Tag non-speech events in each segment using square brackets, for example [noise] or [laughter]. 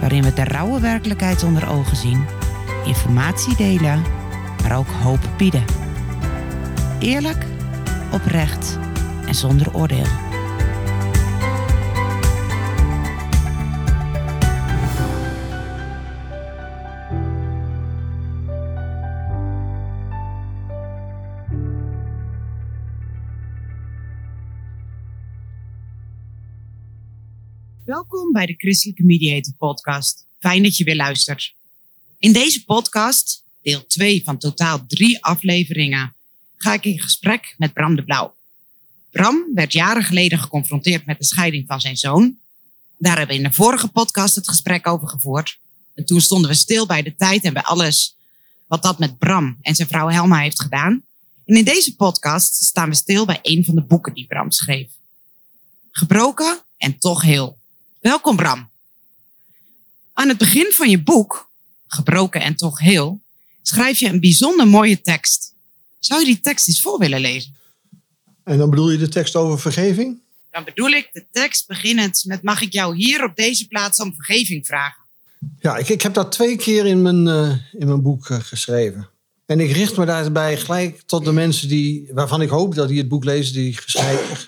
waarin we de rauwe werkelijkheid onder ogen zien, informatie delen, maar ook hoop bieden. Eerlijk, oprecht en zonder oordeel. Welkom bij de Christelijke Mediator Podcast. Fijn dat je weer luistert. In deze podcast, deel 2 van totaal drie afleveringen, ga ik in gesprek met Bram de Blauw. Bram werd jaren geleden geconfronteerd met de scheiding van zijn zoon. Daar hebben we in de vorige podcast het gesprek over gevoerd. En toen stonden we stil bij de tijd en bij alles wat dat met Bram en zijn vrouw Helma heeft gedaan. En in deze podcast staan we stil bij een van de boeken die Bram schreef. Gebroken en toch heel. Welkom Bram. Aan het begin van je boek, Gebroken en toch heel, schrijf je een bijzonder mooie tekst. Zou je die tekst eens voor willen lezen? En dan bedoel je de tekst over vergeving? Dan bedoel ik de tekst beginnend met mag ik jou hier op deze plaats om vergeving vragen? Ja, ik, ik heb dat twee keer in mijn, uh, in mijn boek uh, geschreven. En ik richt me daarbij gelijk tot de mensen die, waarvan ik hoop dat die het boek lezen, die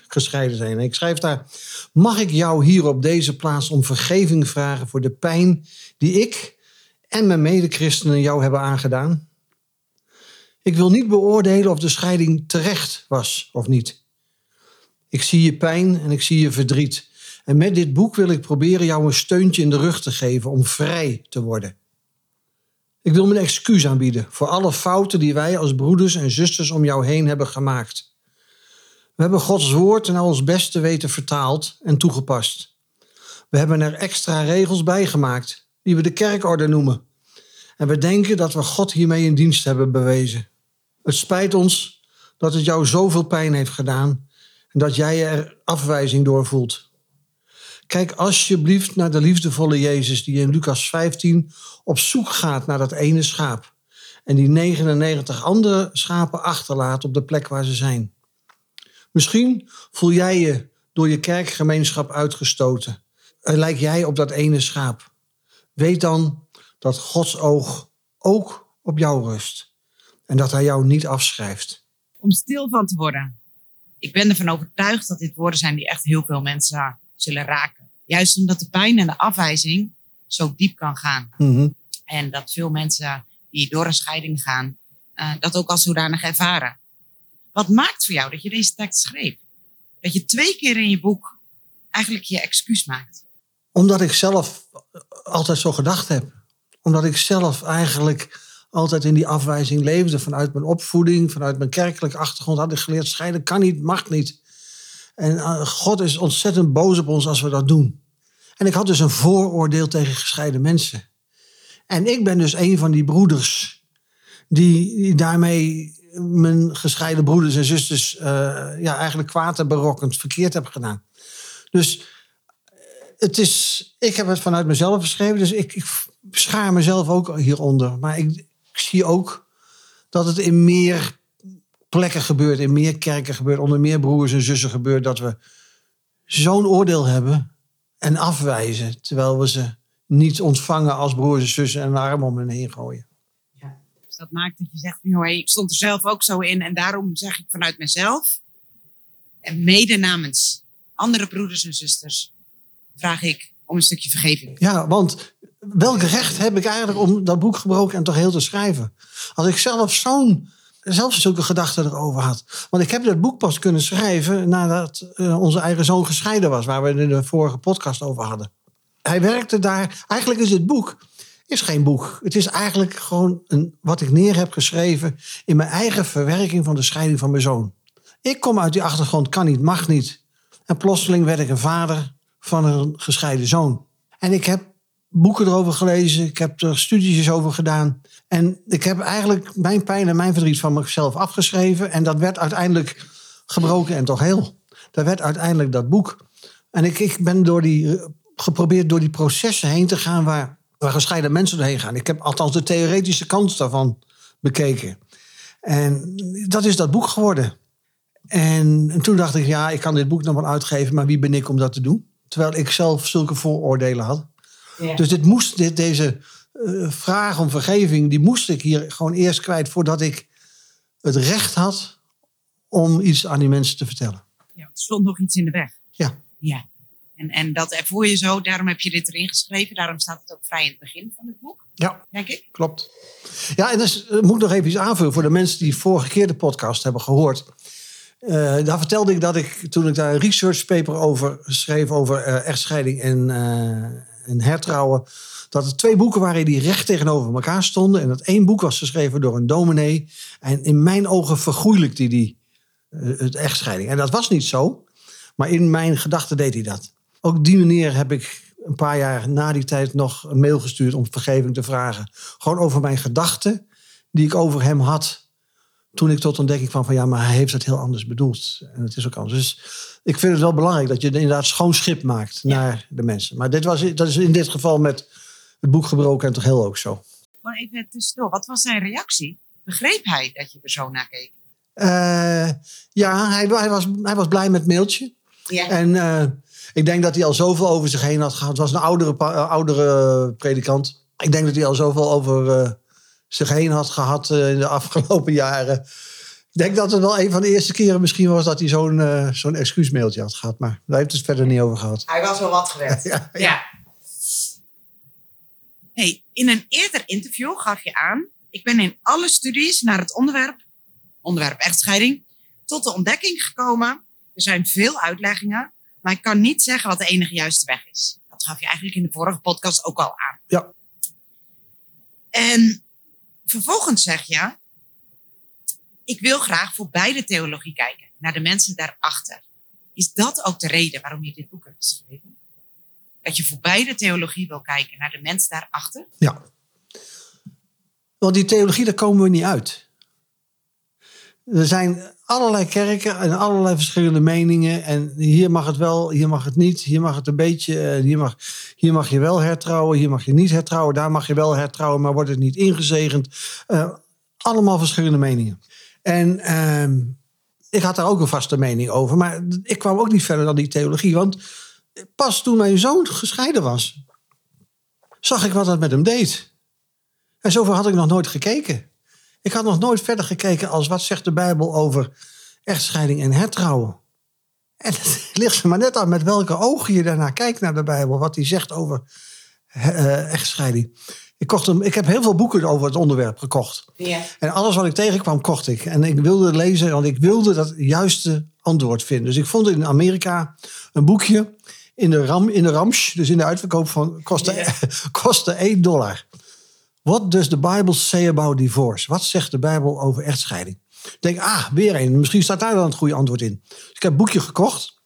gescheiden, zijn. En ik schrijf daar: Mag ik jou hier op deze plaats om vergeving vragen voor de pijn die ik en mijn medechristenen jou hebben aangedaan? Ik wil niet beoordelen of de scheiding terecht was of niet. Ik zie je pijn en ik zie je verdriet. En met dit boek wil ik proberen jou een steuntje in de rug te geven om vrij te worden. Ik wil mijn excuus aanbieden voor alle fouten die wij als broeders en zusters om jou heen hebben gemaakt. We hebben Gods woord naar ons beste weten vertaald en toegepast. We hebben er extra regels bij gemaakt, die we de kerkorde noemen. En we denken dat we God hiermee in dienst hebben bewezen. Het spijt ons dat het jou zoveel pijn heeft gedaan en dat jij er afwijzing door voelt. Kijk alsjeblieft naar de liefdevolle Jezus die in Lucas 15 op zoek gaat naar dat ene schaap. En die 99 andere schapen achterlaat op de plek waar ze zijn. Misschien voel jij je door je kerkgemeenschap uitgestoten. En lijk jij op dat ene schaap. Weet dan dat Gods oog ook op jou rust. En dat hij jou niet afschrijft. Om stil van te worden. Ik ben ervan overtuigd dat dit woorden zijn die echt heel veel mensen zullen raken. Juist omdat de pijn en de afwijzing zo diep kan gaan. Mm En dat veel mensen die door een scheiding gaan, uh, dat ook als zodanig ervaren. Wat maakt voor jou dat je deze tekst schreef? Dat je twee keer in je boek eigenlijk je excuus maakt? Omdat ik zelf altijd zo gedacht heb. Omdat ik zelf eigenlijk altijd in die afwijzing leefde. Vanuit mijn opvoeding, vanuit mijn kerkelijke achtergrond had ik geleerd: scheiden kan niet, mag niet. En uh, God is ontzettend boos op ons als we dat doen. En ik had dus een vooroordeel tegen gescheiden mensen. En ik ben dus een van die broeders die, daarmee mijn gescheiden broeders en zusters uh, ja, eigenlijk kwaad en berokkend verkeerd heb gedaan. Dus het is, ik heb het vanuit mezelf geschreven, dus ik, ik schaar mezelf ook hieronder. Maar ik, ik zie ook dat het in meer plekken gebeurt, in meer kerken gebeurt, onder meer broers en zussen gebeurt, dat we zo'n oordeel hebben en afwijzen, terwijl we ze niet ontvangen als broers en zussen en een arm om hen heen gooien. Ja, dus dat maakt dat je zegt, joh, ik stond er zelf ook zo in en daarom zeg ik vanuit mezelf en mede namens andere broeders en zusters vraag ik om een stukje vergeving. Ja, want welk recht heb ik eigenlijk om dat boek gebroken en toch heel te schrijven? Als ik zelf zo'n zelfs zulke gedachten erover had. Want ik heb dat boek pas kunnen schrijven nadat uh, onze eigen zoon gescheiden was, waar we het in de vorige podcast over hadden. Hij werkte daar. Eigenlijk is dit boek is geen boek. Het is eigenlijk gewoon een, wat ik neer heb geschreven in mijn eigen verwerking van de scheiding van mijn zoon. Ik kom uit die achtergrond, kan niet, mag niet. En plotseling werd ik een vader van een gescheiden zoon. En ik heb boeken erover gelezen. Ik heb er studies over gedaan. En ik heb eigenlijk mijn pijn en mijn verdriet van mezelf afgeschreven. En dat werd uiteindelijk gebroken en toch heel. Dat werd uiteindelijk dat boek. En ik, ik ben door die, geprobeerd door die processen heen te gaan waar, waar gescheiden mensen doorheen gaan. Ik heb althans de theoretische kant daarvan bekeken. En dat is dat boek geworden. En, en toen dacht ik, ja, ik kan dit boek nog wel uitgeven, maar wie ben ik om dat te doen? Terwijl ik zelf zulke vooroordelen had. Ja. Dus dit moest, dit, deze uh, vraag om vergeving, die moest ik hier gewoon eerst kwijt voordat ik het recht had om iets aan die mensen te vertellen. Ja, er stond nog iets in de weg. Ja. Ja. En, en dat ervoor je zo, daarom heb je dit erin geschreven. Daarom staat het ook vrij in het begin van het boek. Ja, denk ik. klopt. Ja, en dus uh, moet ik nog even iets aanvullen voor de mensen die vorige keer de podcast hebben gehoord. Uh, daar vertelde ik dat ik, toen ik daar een research paper over schreef, over uh, echtscheiding en, en hertrouwen, dat er twee boeken waren die recht tegenover elkaar stonden. En dat één boek was geschreven door een dominee. En in mijn ogen vergoeilijkte die het echtscheiding. En dat was niet zo, maar in mijn gedachten deed hij dat. Ook die meneer heb ik een paar jaar na die tijd nog een mail gestuurd om vergeving te vragen. Gewoon over mijn gedachten die ik over hem had toen ik tot ontdekking kwam van ja, maar hij heeft het heel anders bedoeld. En het is ook anders. Dus ik vind het wel belangrijk dat je inderdaad schoon schip maakt naar de mensen. Maar dit was, dat is in dit geval met het boek gebroken en toch heel ook zo. Maar even tussendoor, wat was zijn reactie? Begreep hij dat je er zo naar keek? Uh, ja, hij, hij, was, hij was blij met het mailtje. Ja. En uh, ik denk dat hij al zoveel over zich heen had gehad. Het was een oudere, oudere predikant. Ik denk dat hij al zoveel over zich heen had gehad uh, in de afgelopen jaren. Ik denk dat het wel een van de eerste keren misschien was dat hij zo'n uh, zo'n excuusmailtje had gehad. Maar daar heeft het verder niet over gehad. Hij was wel wat gewend. [laughs] ja, ja. ja. Hey, in een eerder interview gaf je aan... ik ben in alle studies naar het onderwerp, onderwerp echtscheiding... tot de ontdekking gekomen... er zijn veel uitleggingen... maar ik kan niet zeggen wat de enige juiste weg is. Dat gaf je eigenlijk in de vorige podcast ook al aan. Ja. En vervolgens zeg je, ik wil graag voor beide theologie kijken, naar de mensen daarachter. Is dat ook de reden waarom je dit boek hebt geschreven? Dat je voor beide theologie wil kijken, naar de mensen daarachter? Ja. Want die theologie, daar komen we niet uit. Er zijn allerlei kerken en allerlei verschillende meningen. En hier mag het wel, hier mag het niet. Hier mag het een beetje. Eh, hier mag, hier mag je wel hertrouwen, hier mag je niet hertrouwen. Daar mag je wel hertrouwen, maar wordt het niet ingezegend. Uh, allemaal verschillende meningen. En uh, ik had daar ook een vaste mening over. Maar ik kwam ook niet verder dan die theologie. Want pas toen mijn zoon gescheiden was, zag ik wat dat met hem deed. En zoveel had ik nog nooit gekeken. Ik had nog nooit verder gekeken als wat zegt de Bijbel over echtscheiding en hertrouwen. En het [laughs] ligt er maar net aan met welke ogen je daarnaar kijkt naar de Bijbel. Wat hij zegt over uh, echtscheiding. Ik, kocht hem, ik heb heel veel boeken over het onderwerp gekocht. Ja. En alles wat ik tegenkwam, kocht ik. En ik wilde lezen, want ik wilde dat juiste antwoord vinden. Dus ik vond in Amerika een boekje in de, ram, in de Ramsch, dus in de uitverkoop van, kostte, ja. [laughs] kostte 1 dollar. What does the Bible say about divorce? Wat zegt de Bijbel over echtscheiding? Ik denk, ah, weer een. Misschien staat daar wel het goede antwoord in. Dus ik heb een boekje gekocht.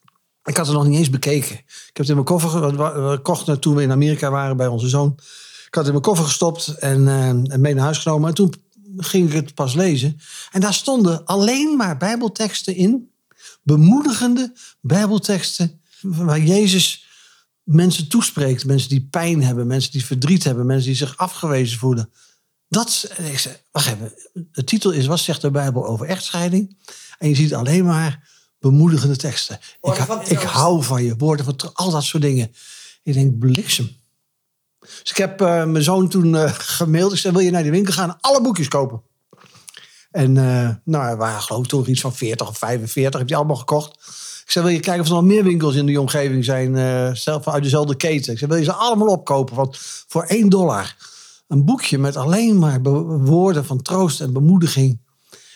Ik had het nog niet eens bekeken. Ik heb het in mijn koffer gekocht toen we in Amerika waren bij onze zoon. Ik had het in mijn koffer gestopt en, uh, en mee naar huis genomen. En toen ging ik het pas lezen. En daar stonden alleen maar Bijbelteksten in. Bemoedigende Bijbelteksten. Waar Jezus mensen toespreekt. Mensen die pijn hebben, mensen die verdriet hebben, mensen die zich afgewezen voelen. Dat, ik zeg, wacht even, de titel is Wat zegt de Bijbel over echtscheiding? En je ziet alleen maar bemoedigende teksten. Ik, ik hou van je, woorden van al dat soort dingen. Ik denk, bliksem. Dus ik heb uh, mijn zoon toen uh, gemaild. Ik zei, wil je naar de winkel gaan alle boekjes kopen? En uh, nou, er waren geloof ik toen iets van 40 of 45. Heb je allemaal gekocht. Ik zei, wil je kijken of er nog meer winkels in die omgeving zijn, uh, zelf uit dezelfde keten? Ik zei, wil je ze allemaal opkopen? Want voor 1 dollar een boekje met alleen maar woorden van troost en bemoediging.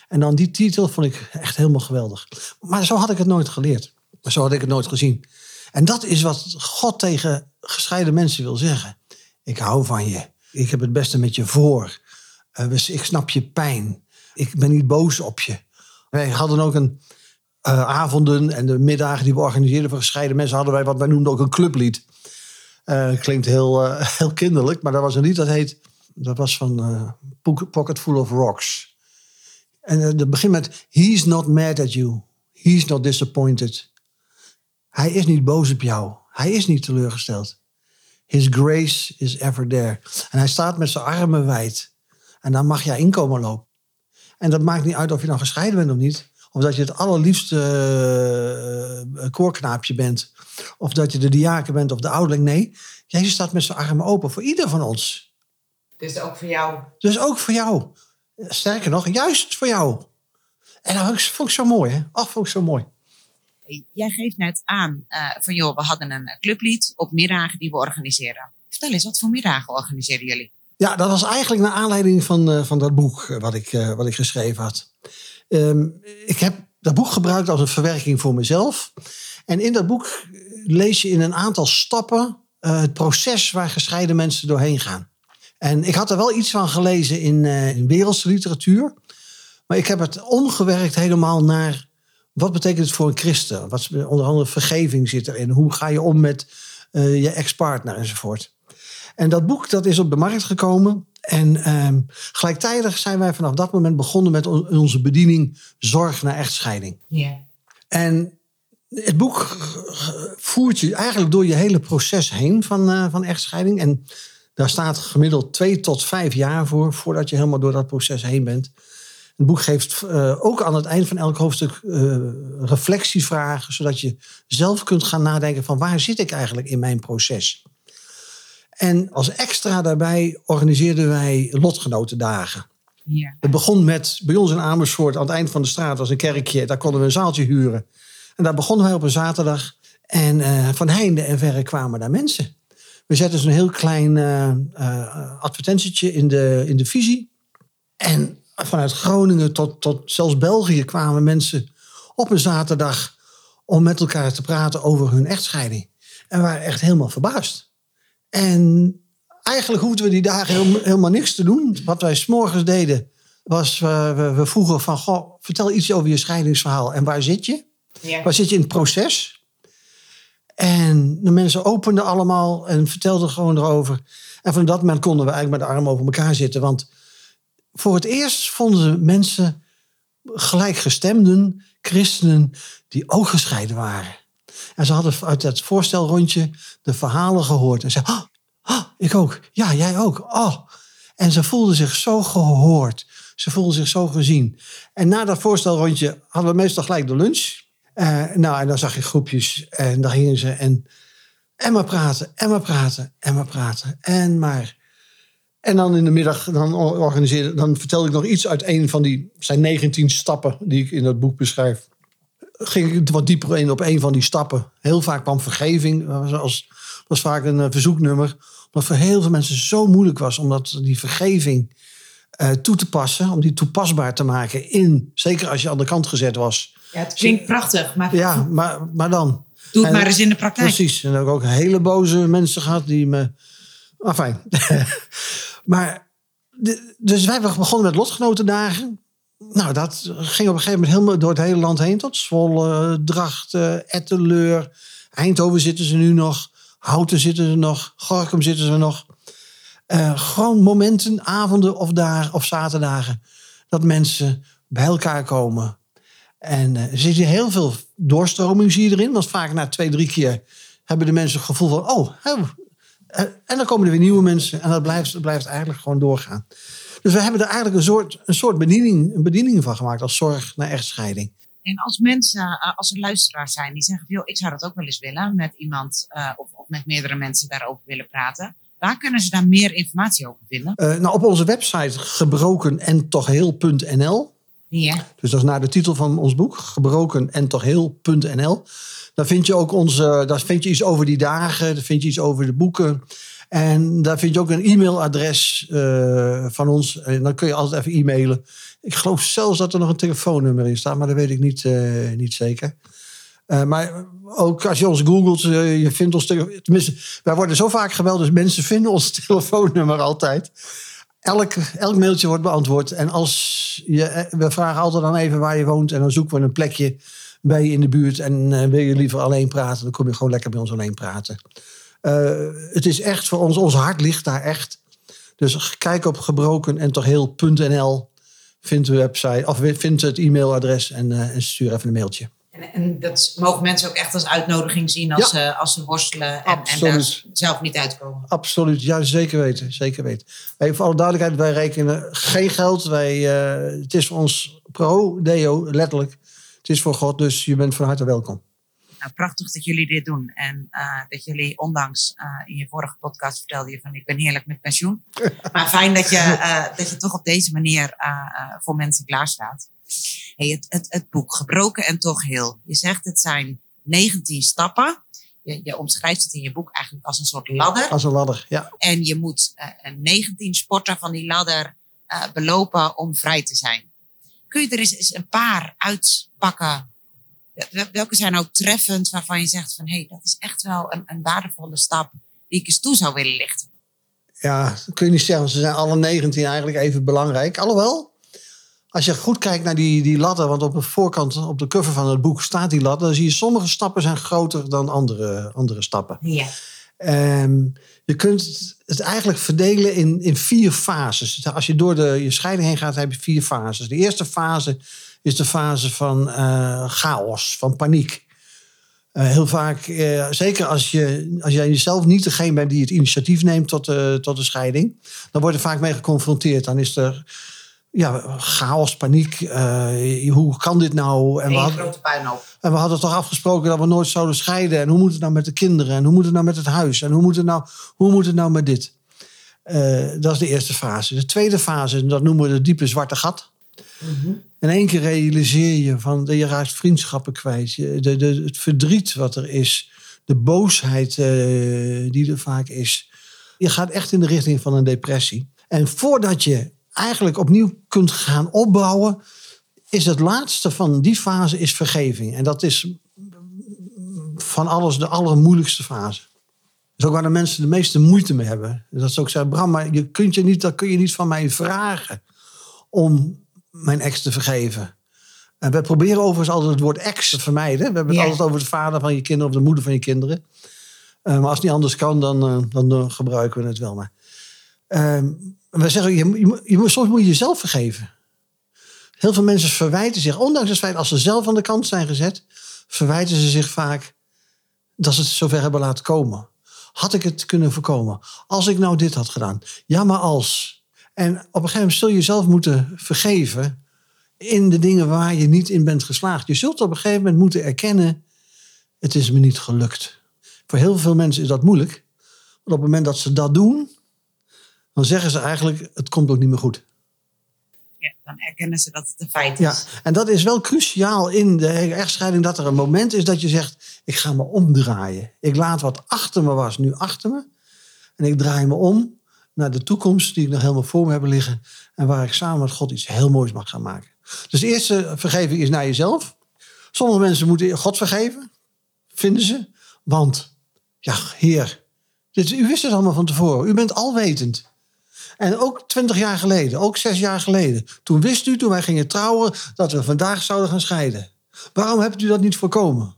En dan die titel vond ik echt helemaal geweldig. Maar zo had ik het nooit geleerd. Maar zo had ik het nooit gezien. En dat is wat God tegen gescheiden mensen wil zeggen. Ik hou van je. Ik heb het beste met je voor. Uh, ik snap je pijn. Ik ben niet boos op je. Wij hadden ook een, uh, avonden en de middagen die we organiseerden voor gescheiden mensen hadden wij wat wij noemden ook een clublied. Uh, klinkt heel, uh, [laughs] heel kinderlijk, maar dat was een lied dat heet. Dat was van Pocket Full of Rocks. En het begint met: He's not mad at you. He's not disappointed. Hij is niet boos op jou. Hij is niet teleurgesteld. His grace is ever there. En hij staat met zijn armen wijd. En dan mag jij inkomen lopen. En dat maakt niet uit of je nou gescheiden bent of niet. Of dat je het allerliefste uh, koorknaapje bent. Of dat je de diaken bent of de ouderling. Nee, Jezus staat met zijn armen open voor ieder van ons. Dus ook voor jou? Dus ook voor jou. Sterker nog, juist voor jou. En dat vond ik zo mooi, hè? Ach, vond ik zo mooi. Jij geeft net aan uh, van, joh, we hadden een clublied op middagen die we organiseren. Vertel eens, wat voor middagen organiseren jullie? Ja, dat was eigenlijk naar aanleiding van, uh, van dat boek wat ik, uh, wat ik geschreven had. Um, ik heb dat boek gebruikt als een verwerking voor mezelf. En in dat boek lees je in een aantal stappen uh, het proces waar gescheiden mensen doorheen gaan. En ik had er wel iets van gelezen in, uh, wereldse literatuur. Maar ik heb het omgewerkt helemaal naar wat betekent het voor een christen? Wat, onder andere vergeving zit erin. Hoe ga je om met uh, je ex-partner enzovoort. En dat boek dat is op de markt gekomen. En uh, gelijktijdig zijn wij vanaf dat moment begonnen met on onze bediening Zorg naar Echtscheiding. Yeah. En het boek voert je eigenlijk door je hele proces heen van, uh, van echtscheiding. En daar staat gemiddeld twee tot vijf jaar voor, voordat je helemaal door dat proces heen bent. Het boek geeft uh, ook aan het eind van elk hoofdstuk uh, reflectievragen, zodat je zelf kunt gaan nadenken van waar zit ik eigenlijk in mijn proces. En als extra daarbij organiseerden wij lotgenotendagen. Ja. Het begon met, bij ons in Amersfoort, aan het eind van de straat was een kerkje. Daar konden we een zaaltje huren. En daar begonnen wij op een zaterdag. En uh, van heinde en verre kwamen daar mensen. We zetten zo'n heel klein uh, uh, advertentietje in de, in de visie. En vanuit Groningen tot, tot zelfs België kwamen mensen op een zaterdag om met elkaar te praten over hun echtscheiding. En waren echt helemaal verbaasd. En eigenlijk hoefden we die dagen helemaal niks te doen. Wat wij s'morgens deden, was we, we, we, vroegen van... Goh, vertel iets over je scheidingsverhaal. En waar zit je? Ja. Waar zit je in het proces? En de mensen openden allemaal en vertelden gewoon erover. En van dat moment konden we eigenlijk met de armen over elkaar zitten. Want voor het eerst vonden ze mensen, gelijkgestemden, christenen, die ook gescheiden waren. En ze hadden uit het voorstelrondje de verhalen gehoord. En zeiden, oh, oh, ik ook. Ja, jij ook. Oh. En ze voelden zich zo gehoord. Ze voelden zich zo gezien. En na dat voorstelrondje hadden we meestal gelijk de lunch. Uh, nou, en dan zag je groepjes. En dan gingen ze en, en maar praten, en maar praten, en maar praten. En maar... En dan in de middag dan organiseerde, dan vertelde ik nog iets uit een van die zijn 19 stappen die ik in dat boek beschrijf ging ik wat dieper in op een van die stappen. Heel vaak kwam vergeving, was, als, was vaak een uh, verzoeknummer. Omdat voor heel veel mensen zo moeilijk was om dat, die vergeving uh, toe te passen. Om die toepasbaar te maken in, zeker als je aan de kant gezet was. Ja, het klinkt prachtig. Maar, ja, maar, maar dan. Doe het en, maar eens in de praktijk. Precies. En dan heb ik ook hele boze mensen gehad die me... Fijn. [laughs] maar, dus wij begonnen met lotgenotendagen. Nou, dat ging op een gegeven moment helemaal door het hele land heen. Tot Zwolle, Drachten, Etteleur. Eindhoven zitten ze nu nog. Houten zitten ze nog. Gorkum zitten ze nog. Uh, gewoon momenten, avonden of, daar, of zaterdagen. Dat mensen bij elkaar komen. En uh, er zit heel veel doorstroming zie je erin. Want vaak na twee, drie keer hebben de mensen het gevoel van... Oh en dan komen er weer nieuwe mensen. En dat blijft, dat blijft eigenlijk gewoon doorgaan. Dus we hebben er eigenlijk een soort, een soort bediening, een bediening van gemaakt als zorg naar echtscheiding. En als mensen, als er luisteraars zijn die zeggen, joh, ik zou dat ook wel eens willen met iemand uh, of, of, met meerdere mensen daarover willen praten. Waar kunnen ze daar meer informatie over vinden? Uh, nou, op onze website gebroken en toch heel.nl. Ja. Dus dat is naar de titel van ons boek, gebroken en toch heel.nl. Daar vind je ook onze, daar vind je iets over die dagen, daar vind je iets over de boeken. En daar vind je ook een e-mailadres uh, van ons. En dan kun je altijd even e-mailen. Ik geloof zelfs dat er nog een telefoonnummer in staat, maar dat weet ik niet, uh, niet zeker. Uh, maar ook als je ons googelt, je vindt ons Tenminste, wij worden zo vaak gebeld, dus mensen [laughs] vinden ons telefoonnummer altijd. Elk, elk mailtje wordt beantwoord. En als je, we vragen altijd dan even waar je woont. En dan zoeken we een plekje bij je in de buurt. En wil je liever alleen praten, dan kom je gewoon lekker bij ons alleen praten. Uh, het is echt voor ons, ons hart ligt daar echt. Dus kijk op gebroken en toch heel.nl. Vindt de website of vindt het e-mailadres en, uh, en stuur even een mailtje. En, en, dat mogen mensen ook echt als uitnodiging zien als, ja. als ze worstelen en, en, daar zelf niet uitkomen. Absoluut, ja, zeker weten. Zeker weten. Even voor alle duidelijkheid, wij rekenen geen geld. Wij, uh, het is voor ons pro, deo, letterlijk. Het is voor God, dus je bent van harte welkom. Nou, prachtig dat jullie dit doen. En uh, dat jullie, ondanks uh, in je vorige podcast vertelde je van ik ben heerlijk met pensioen. [laughs] maar fijn dat je, uh, dat je toch op deze manier voor mensen klaarstaat. Hey, het, het, het boek Gebroken en toch heel. Je zegt het zijn 19 stappen. Je, je omschrijft het in je boek eigenlijk als een soort ladder. Als een ladder, ja. En je moet 19 sporten van die ladder belopen om vrij te zijn. Kun je er eens een paar uitpakken welke zijn nou treffend waarvan je zegt van hé, hey, dat is echt wel een, een waardevolle stap die ik eens toe zou willen lichten? Ja, dat kun je niet zeggen. Ze zijn alle 19 eigenlijk even belangrijk. Alhoewel, als je goed kijkt naar die, die ladder, want op de voorkant, op de cover van het boek staat die ladder, dan zie je sommige stappen zijn groter dan andere, andere stappen. Ja. Um, je kunt het eigenlijk verdelen in, in vier fases. Als je door de, je scheiding heen gaat, heb je vier fases. De eerste fase is de fase van uh, chaos, van paniek. Uh, heel vaak, uh, zeker als, je, als jij jezelf niet degene bent die het initiatief neemt tot, tot de scheiding, dan word je vaak mee geconfronteerd. Dan is er ja, chaos, paniek. hoe kan dit nou? En we, hadden, grote puinhoop. en we hadden toch afgesproken dat we nooit zouden scheiden. En hoe moet het nou met de kinderen? En hoe moet het nou met het huis? En hoe moet het nou, hoe moet het nou met dit? dat is de eerste fase. De tweede fase, dat noemen we de diepe zwarte gat. Mm in één keer realiseer je van je raakt vriendschappen kwijt. Je, de, de, het verdriet wat er is. De boosheid uh, die er vaak is. Je gaat echt in de richting van een depressie. En voordat je eigenlijk opnieuw kunt gaan opbouwen, is het laatste van die fase is vergeving. En dat is van alles de allermoeilijkste fase. Dat is ook waar de mensen de meeste moeite mee hebben. Dat ze ook zeggen, Bram, maar je kunt je niet, dat kun je niet van mij vragen om mijn ex te vergeven. En we proberen overigens altijd het woord ex te vermijden. We hebben het altijd over de vader van je kinderen of de moeder van je kinderen. Uh, maar als het niet anders kan, dan, uh, dan gebruiken we het wel. Maar uh, we zeggen, je, je, je, soms moet je jezelf vergeven. Heel veel mensen verwijten zich, ondanks het feit als ze zelf aan de kant zijn gezet, verwijten ze zich vaak dat ze het zover hebben laten komen. Had ik het kunnen voorkomen? Als ik nou dit had gedaan. Ja, maar als. En op een gegeven moment zul je jezelf moeten vergeven in de dingen waar je niet in bent geslaagd. Je zult op een gegeven moment moeten erkennen, het is me niet gelukt. Voor heel veel mensen is dat moeilijk. Want op het moment dat ze dat doen, dan zeggen ze eigenlijk, het komt ook niet meer goed. Ja, dan erkennen ze dat het een feit is. Ja, en dat is wel cruciaal in de echtscheiding, dat er een moment is dat je zegt, ik ga me omdraaien. Ik laat wat achter me was nu achter me. En ik draai me om naar de toekomst die ik nog helemaal voor me heb liggen. En waar ik samen met God iets heel moois mag gaan maken. Dus de eerste vergeving is naar jezelf. Sommige mensen moeten God vergeven, vinden ze. Want, ja, Heer, dit, u wist het allemaal van tevoren. U bent alwetend. En ook twintig jaar geleden, ook zes jaar geleden. Toen wist u, toen wij gingen trouwen, dat we vandaag zouden gaan scheiden. Waarom hebt u dat niet voorkomen?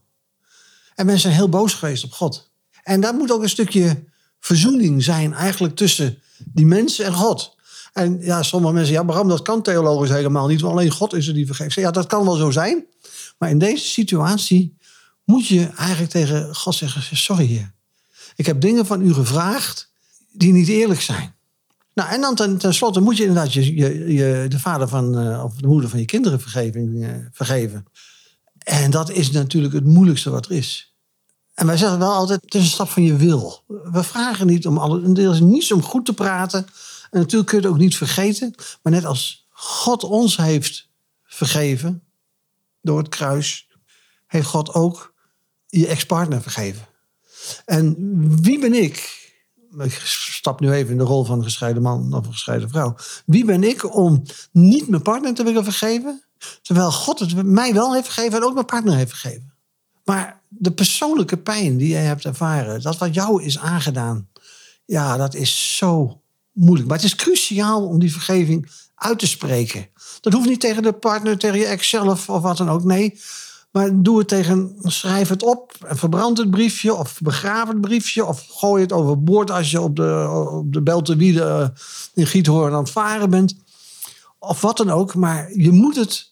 En mensen zijn heel boos geweest op God. En daar moet ook een stukje verzoening zijn eigenlijk tussen die mensen en God. En ja, sommige mensen, ja, Bram, dat kan theologisch helemaal niet. Want alleen God is er die vergeeft. Ja, dat kan wel zo zijn. Maar in deze situatie moet je eigenlijk tegen God zeggen: Sorry. Ik heb dingen van u gevraagd die niet eerlijk zijn. Nou, en dan ten, tenslotte moet je inderdaad je, je, de vader van, uh, of de moeder van je kinderen vergeving, uh, vergeven. En dat is natuurlijk het moeilijkste wat er is. En wij zeggen wel altijd, het is een stap van je wil. We vragen niet om alles. Het is niet om goed te praten. En natuurlijk kun je het ook niet vergeten. Maar net als God ons heeft vergeven door het kruis, heeft God ook je ex-partner vergeven. En wie ben ik? Ik stap nu even in de rol van een gescheiden man of een gescheiden vrouw. Wie ben ik om niet mijn partner te willen vergeven? Terwijl God het mij wel heeft vergeven en ook mijn partner heeft vergeven. Maar de persoonlijke pijn die jij hebt ervaren, dat wat jou is aangedaan, ja, dat is zo moeilijk. Maar het is cruciaal om die vergeving uit te spreken. Dat hoeft niet tegen de partner, tegen je ex zelf of wat dan ook. Nee, Maar doe het tegen, schrijf het op en verbrand het briefje of begraaf het briefje of gooi het overboord als je op de, op de Beltewiede uh, in Giethoorn aan het varen bent. Of wat dan ook, maar je moet het,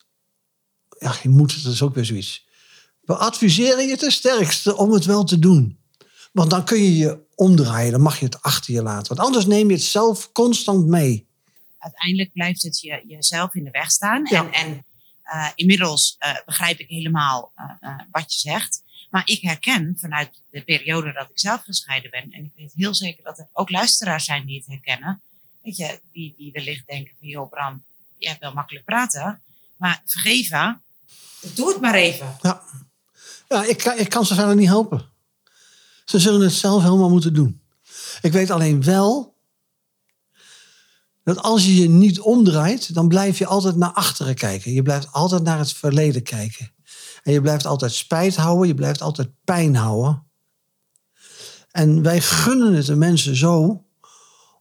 ja, je moet het, dat is ook weer zoiets. We adviseren je ten sterkste om het wel te doen. Want dan kun je je omdraaien, dan mag je het achter je laten. Want anders neem je het zelf constant mee. Uiteindelijk blijft het je, jezelf in de weg staan. En, en uh, inmiddels uh, begrijp ik helemaal uh, wat je zegt. Maar ik herken vanuit de periode dat ik zelf gescheiden ben, en ik weet heel zeker dat er ook luisteraars zijn die het herkennen, weet je, die, die wellicht denken van, joh Bram, je hebt wel makkelijk praten, maar vergeven, doe het maar even. Ja, ja ik, ik kan ze verder niet helpen. Ze zullen het zelf helemaal moeten doen. Ik weet alleen wel dat als je je niet omdraait, dan blijf je altijd naar achteren kijken. Je blijft altijd naar het verleden kijken. En je blijft altijd spijt houden, je blijft altijd pijn houden. En wij gunnen het de mensen zo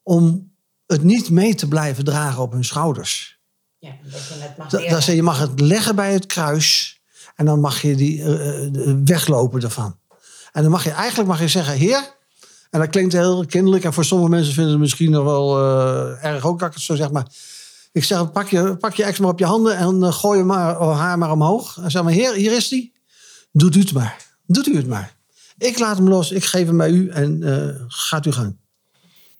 om het niet mee te blijven dragen op hun schouders. Ja, dat je het mag dat, je mag het leggen bij het kruis en dan mag je die, uh, weglopen ervan. En dan mag je eigenlijk mag je zeggen, heer, en dat klinkt heel kinderlijk. En voor sommige mensen vinden het misschien nog wel uh, erg ook dat ik het zo zeg. Maar ik zeg, pak je, pak je ex maar op je handen en uh, gooi je maar, oh, haar maar omhoog. En zeg maar, heer, hier is die. Doet u het maar. Doet u het maar. Ik laat hem los, ik geef hem bij u en uh, gaat u gang.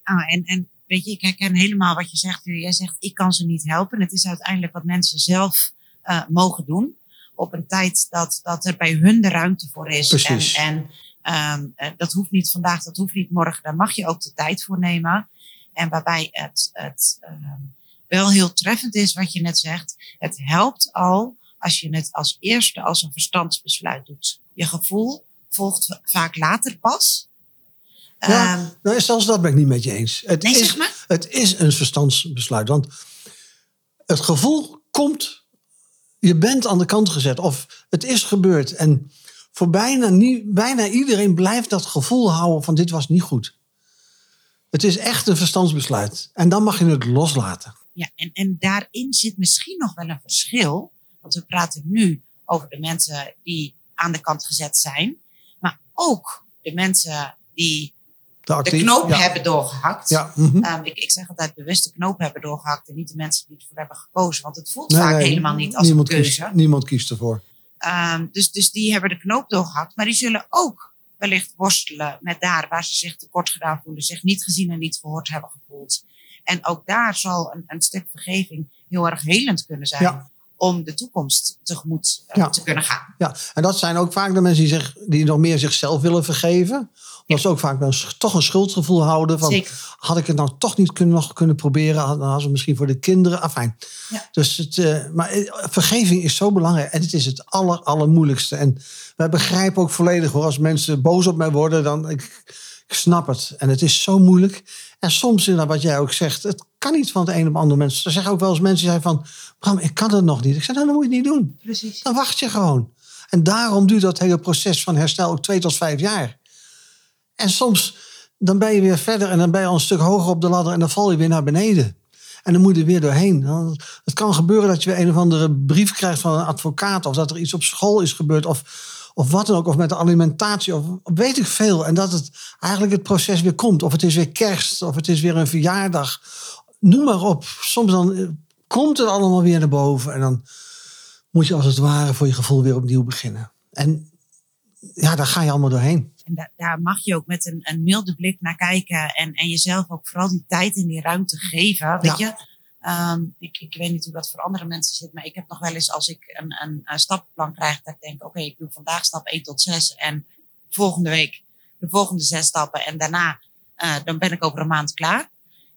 Ah, en, en weet je, ik herken helemaal wat je zegt. Jij zegt, ik kan ze niet helpen. Het is uiteindelijk wat mensen zelf mogen doen. Op een tijd dat, dat er bij hun de ruimte voor is. Precies. En, en Um, dat hoeft niet vandaag, dat hoeft niet morgen. Daar mag je ook de tijd voor nemen. En waarbij het, het um, wel heel treffend is wat je net zegt. Het helpt al als je het als eerste als een verstandsbesluit doet. Je gevoel volgt vaak later pas. Ja, um, nou, zelfs dat ben ik niet met je eens. Het, nee, is, zeg maar. het is een verstandsbesluit. Want het gevoel komt, je bent aan de kant gezet. Of het is gebeurd. En voor bijna, niet, bijna iedereen blijft dat gevoel houden van dit was niet goed. Het is echt een verstandsbesluit. En dan mag je het loslaten. Ja, en, en daarin zit misschien nog wel een verschil. Want we praten nu over de mensen die aan de kant gezet zijn. Maar ook de mensen die de, actief, de knoop ja. hebben doorgehakt. Ja. Mm -hmm. um, ik, ik zeg altijd bewust de knoop hebben doorgehakt. En niet de mensen die ervoor hebben gekozen. Want het voelt nee, vaak nee, helemaal niet als niemand een keuze. Kiest, niemand kiest ervoor. Um, dus, dus die hebben de knoop doorgehakt. Maar die zullen ook wellicht worstelen met daar waar ze zich tekort gedaan voelen. Zich niet gezien en niet gehoord hebben gevoeld. En ook daar zal een, een stuk vergeving heel erg helend kunnen zijn. Om de toekomst tegemoet Ja. te kunnen gaan. Ja, en dat zijn ook vaak de mensen die, zich, die nog meer zichzelf willen vergeven. Omdat ze ook vaak een, toch een schuldgevoel houden. Van, Zeker. had ik het nou toch niet kunnen, nog kunnen proberen? Dan hadden ze misschien voor de kinderen. Afijn. Ja. Dus het, uh, maar uh, vergeving is zo belangrijk. En het is het aller, allermoeilijkste. En wij begrijpen ook volledig hoor. Als mensen boos op mij worden, dan... Ik, ik snap het. En het is zo moeilijk. En soms, inderdaad, wat jij ook zegt, het kan niet van het een op de andere mensen. Er zeggen ook wel eens mensen die zeggen van, Bram, ik kan het nog niet. Ik zeg, nou, dan moet je het niet doen. Precies. Dan wacht je gewoon. En daarom duurt dat hele proces van herstel ook twee tot vijf jaar. En soms, dan ben je weer verder en dan ben je al een stuk hoger op de ladder en dan val je weer naar beneden. En dan moet je er weer doorheen. Het kan gebeuren dat je weer een of andere brief krijgt van een advocaat. Of dat er iets op school is gebeurd. Of, of wat dan ook. Of met de alimentatie. Of weet ik veel. En dat het eigenlijk het proces weer komt. Of het is weer kerst. Of het is weer een verjaardag. Noem maar op. Soms dan komt het allemaal weer naar boven. En dan moet je als het ware voor je gevoel weer opnieuw beginnen. En ja, daar ga je allemaal doorheen. En da daar mag je ook met een, een milde blik naar kijken. En, en jezelf ook vooral die tijd en die ruimte geven. Weet Ja. je? Um, ik, ik weet niet hoe dat voor andere mensen zit. Maar ik heb nog wel eens als ik een, een, een stappenplan krijg. Dat ik denk, oké, ik doe vandaag stap 1 tot 6. En volgende week de volgende zes stappen. En daarna uh, dan ben ik over een maand klaar.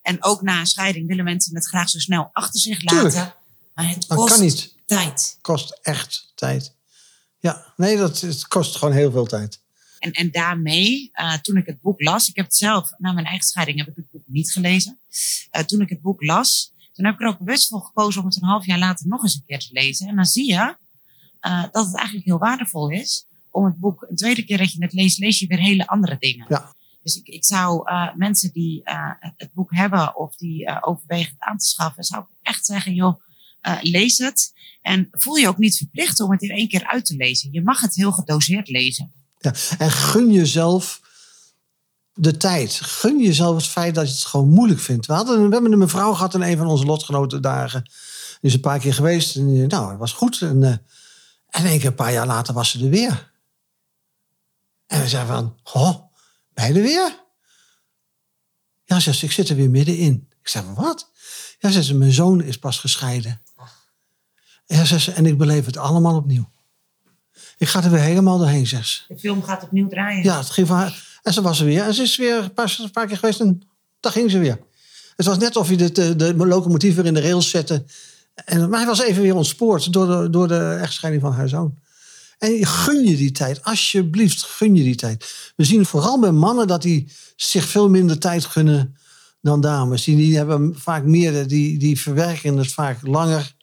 En ook na een scheiding willen mensen het graag zo snel achter zich laten. Tuurlijk. Maar het Dat kost kan niet. tijd. kost echt tijd. Ja, nee, dat, het kost gewoon heel veel tijd. En, en daarmee, uh, toen ik het boek las, ik heb het zelf, na mijn eigen scheiding heb ik het boek niet gelezen. Uh, toen ik het boek las, toen heb ik er ook bewust voor gekozen om het een half jaar later nog eens een keer te lezen. En dan zie je uh, dat het eigenlijk heel waardevol is om het boek, een tweede keer dat je het leest, lees je weer hele andere dingen. Ja. Dus ik, ik zou mensen die het boek hebben of die overwegen het aan te schaffen, zou ik echt zeggen, joh, Uh, lees het. En voel je ook niet verplicht om het in één keer uit te lezen. Je mag het heel gedoseerd lezen. Ja, en gun jezelf de tijd. Gun jezelf het feit dat je het gewoon moeilijk vindt. We, hadden, we hebben een mevrouw gehad in een van onze lotgenoten dagen. Die is een paar keer geweest. En nou, het was goed. En, uh, en een keer een paar jaar later was ze er weer. En we zeiden van, oh, ben je er weer? Ja, ze ik zit er weer middenin. Ik zei, wat? Ja, ze mijn zoon is pas gescheiden. Ja, ze en ik beleef het allemaal opnieuw. Ik ga er weer helemaal doorheen, zes. De film gaat opnieuw draaien. Ja, het ging van haar. En ze was er weer. En ze is weer een paar, een paar keer geweest en daar ging ze weer. Het was net of je de, de, de locomotief weer in de rails zette. En, maar hij was even weer ontspoord door de, door de echtscheiding van haar zoon. En gun je die tijd. Alsjeblieft, gun je die tijd. We zien vooral bij mannen dat die zich veel minder tijd gunnen dan dames. Die, die hebben vaak meer, die, die verwerken het vaak langer.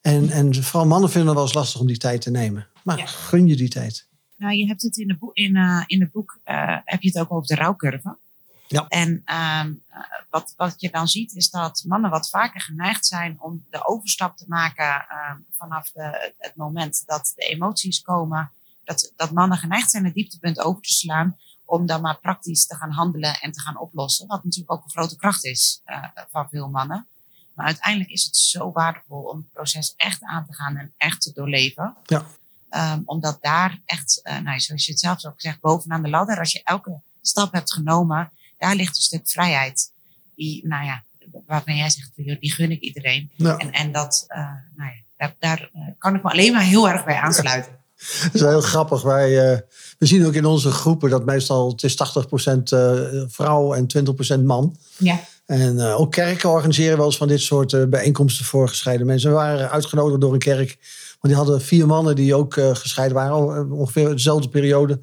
En, en vooral mannen vinden het wel eens lastig om die tijd te nemen. Maar gun je die tijd. Nou, je hebt het in, de boek, in, uh, in het boek uh, heb je het ook over de rouwcurve. Ja. En uh, wat, wat je dan ziet is dat mannen wat vaker geneigd zijn om de overstap te maken ehm, vanaf de, het moment dat de emoties komen. Dat, dat mannen geneigd zijn het dieptepunt over te slaan om dan maar praktisch te gaan handelen en te gaan oplossen. Wat natuurlijk ook een grote kracht is uh, van veel mannen. Maar uiteindelijk is het zo waardevol om het proces echt aan te gaan en echt te doorleven. Ja. Um, omdat daar echt, uh, nou, zoals je het zelf ook zegt, bovenaan de ladder, als je elke stap hebt genomen, daar ligt een stuk vrijheid. Die, nou ja, waarvan jij zegt, die gun ik iedereen. En, en dat, uh, nou ja, daar, daar kan ik me alleen maar heel erg bij aansluiten. Dat is heel grappig. Wij, uh, we zien ook in onze groepen dat meestal het is 80% uh, vrouw en 20% man. Ja. En uh, ook kerken organiseren wel eens van dit soort bijeenkomsten voor gescheiden mensen. We waren uitgenodigd door een kerk. Want die hadden vier mannen die ook gescheiden waren. Ongeveer dezelfde periode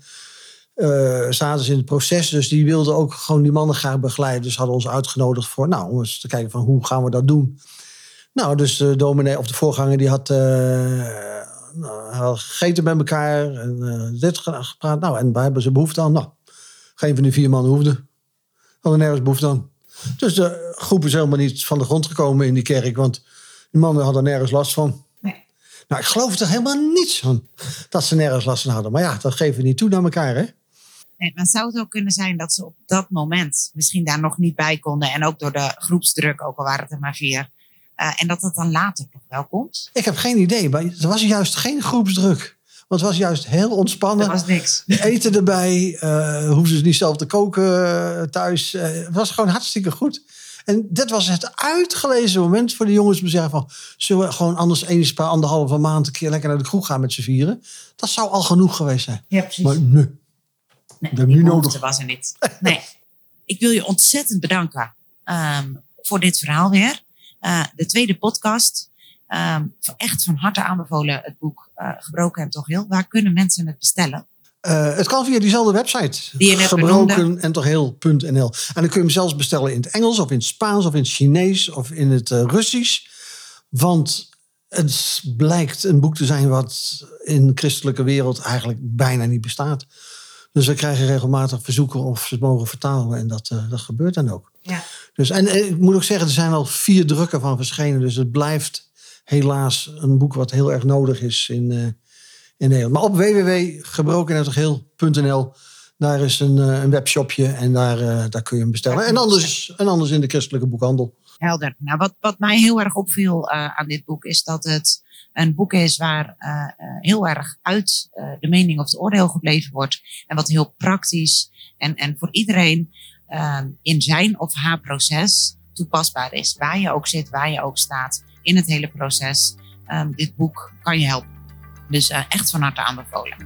zaten ze in het proces. Dus die wilden ook gewoon die mannen graag begeleiden. Dus hadden ons uitgenodigd voor, nou, om eens te kijken van hoe gaan we dat doen. Nou, dus de dominee of de voorganger die had nou, gegeten met elkaar en uh, dit gepraat. Nou, en waar hebben ze behoefte aan? Nou, geen van die vier mannen hoefde. Hadden nergens behoefte aan. Dus de groep is helemaal niet van de grond gekomen in die kerk, want die mannen hadden nergens last van. Nee. Nou, ik geloof er helemaal niets van dat ze nergens last van hadden. Maar ja, dat geven we niet toe naar elkaar, hè? Maar zou het ook kunnen zijn dat ze op dat moment misschien daar nog niet bij konden. En ook door de groepsdruk, ook al waren het er maar vier, uh, en dat het dan later nog wel komt? Ik heb geen idee, maar er was juist geen groepsdruk. Want het was juist heel ontspannen. Er was niks. Eten erbij, uh, hoefden ze niet zelf te koken uh, thuis. het was gewoon hartstikke goed. En dit was het uitgelezen moment voor de jongens om te zeggen van... zullen we gewoon anders eens per anderhalve maand een keer lekker naar de kroeg gaan met z'n vieren? Dat zou al genoeg geweest zijn. Ja, precies. Maar nee, nee dat nu nodig. was er niet. Nee. Ik wil je ontzettend bedanken um, voor dit verhaal weer. Uh, de tweede podcast. Um, echt van harte aanbevolen het boek uh, Gebroken en toch heel. Waar kunnen mensen het bestellen? Uh, het kan via diezelfde website. Die je net Gebroken en toch heel.nl. En dan kun je hem zelfs bestellen in het Engels of in het Spaans of in het Chinees of in het Russisch. Want het blijkt een boek te zijn wat in de christelijke wereld eigenlijk bijna niet bestaat. Dus we krijgen regelmatig verzoeken of ze het mogen vertalen. En dat, uh, dat gebeurt dan ook. Ja. Dus, en eh, ik moet ook zeggen, er zijn al vier drukken van verschenen. Dus het blijft helaas een boek wat heel erg nodig is in, uh, in Nederland. Maar op www.gebrokenhetgeheel.nl daar is een, een webshopje en daar, daar kun je hem bestellen. En anders, en anders in de christelijke boekhandel. Helder. Nou, wat, wat mij heel erg opviel aan dit boek is dat het een boek is waar uh, heel erg uit uh, de mening of het oordeel gebleven wordt. En wat heel praktisch en, en voor iedereen uh, in zijn of haar proces toepasbaar is. Waar je ook zit, waar je ook staat in het hele proces. Um, dit boek kan je helpen. Dus echt van harte aanbevolen.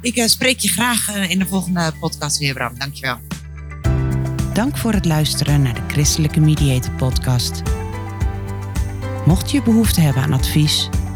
Ik spreek je graag in de volgende podcast weer, Bram. Dankjewel. Dank voor het luisteren naar de Christelijke Mediator podcast. Mocht je behoefte hebben aan advies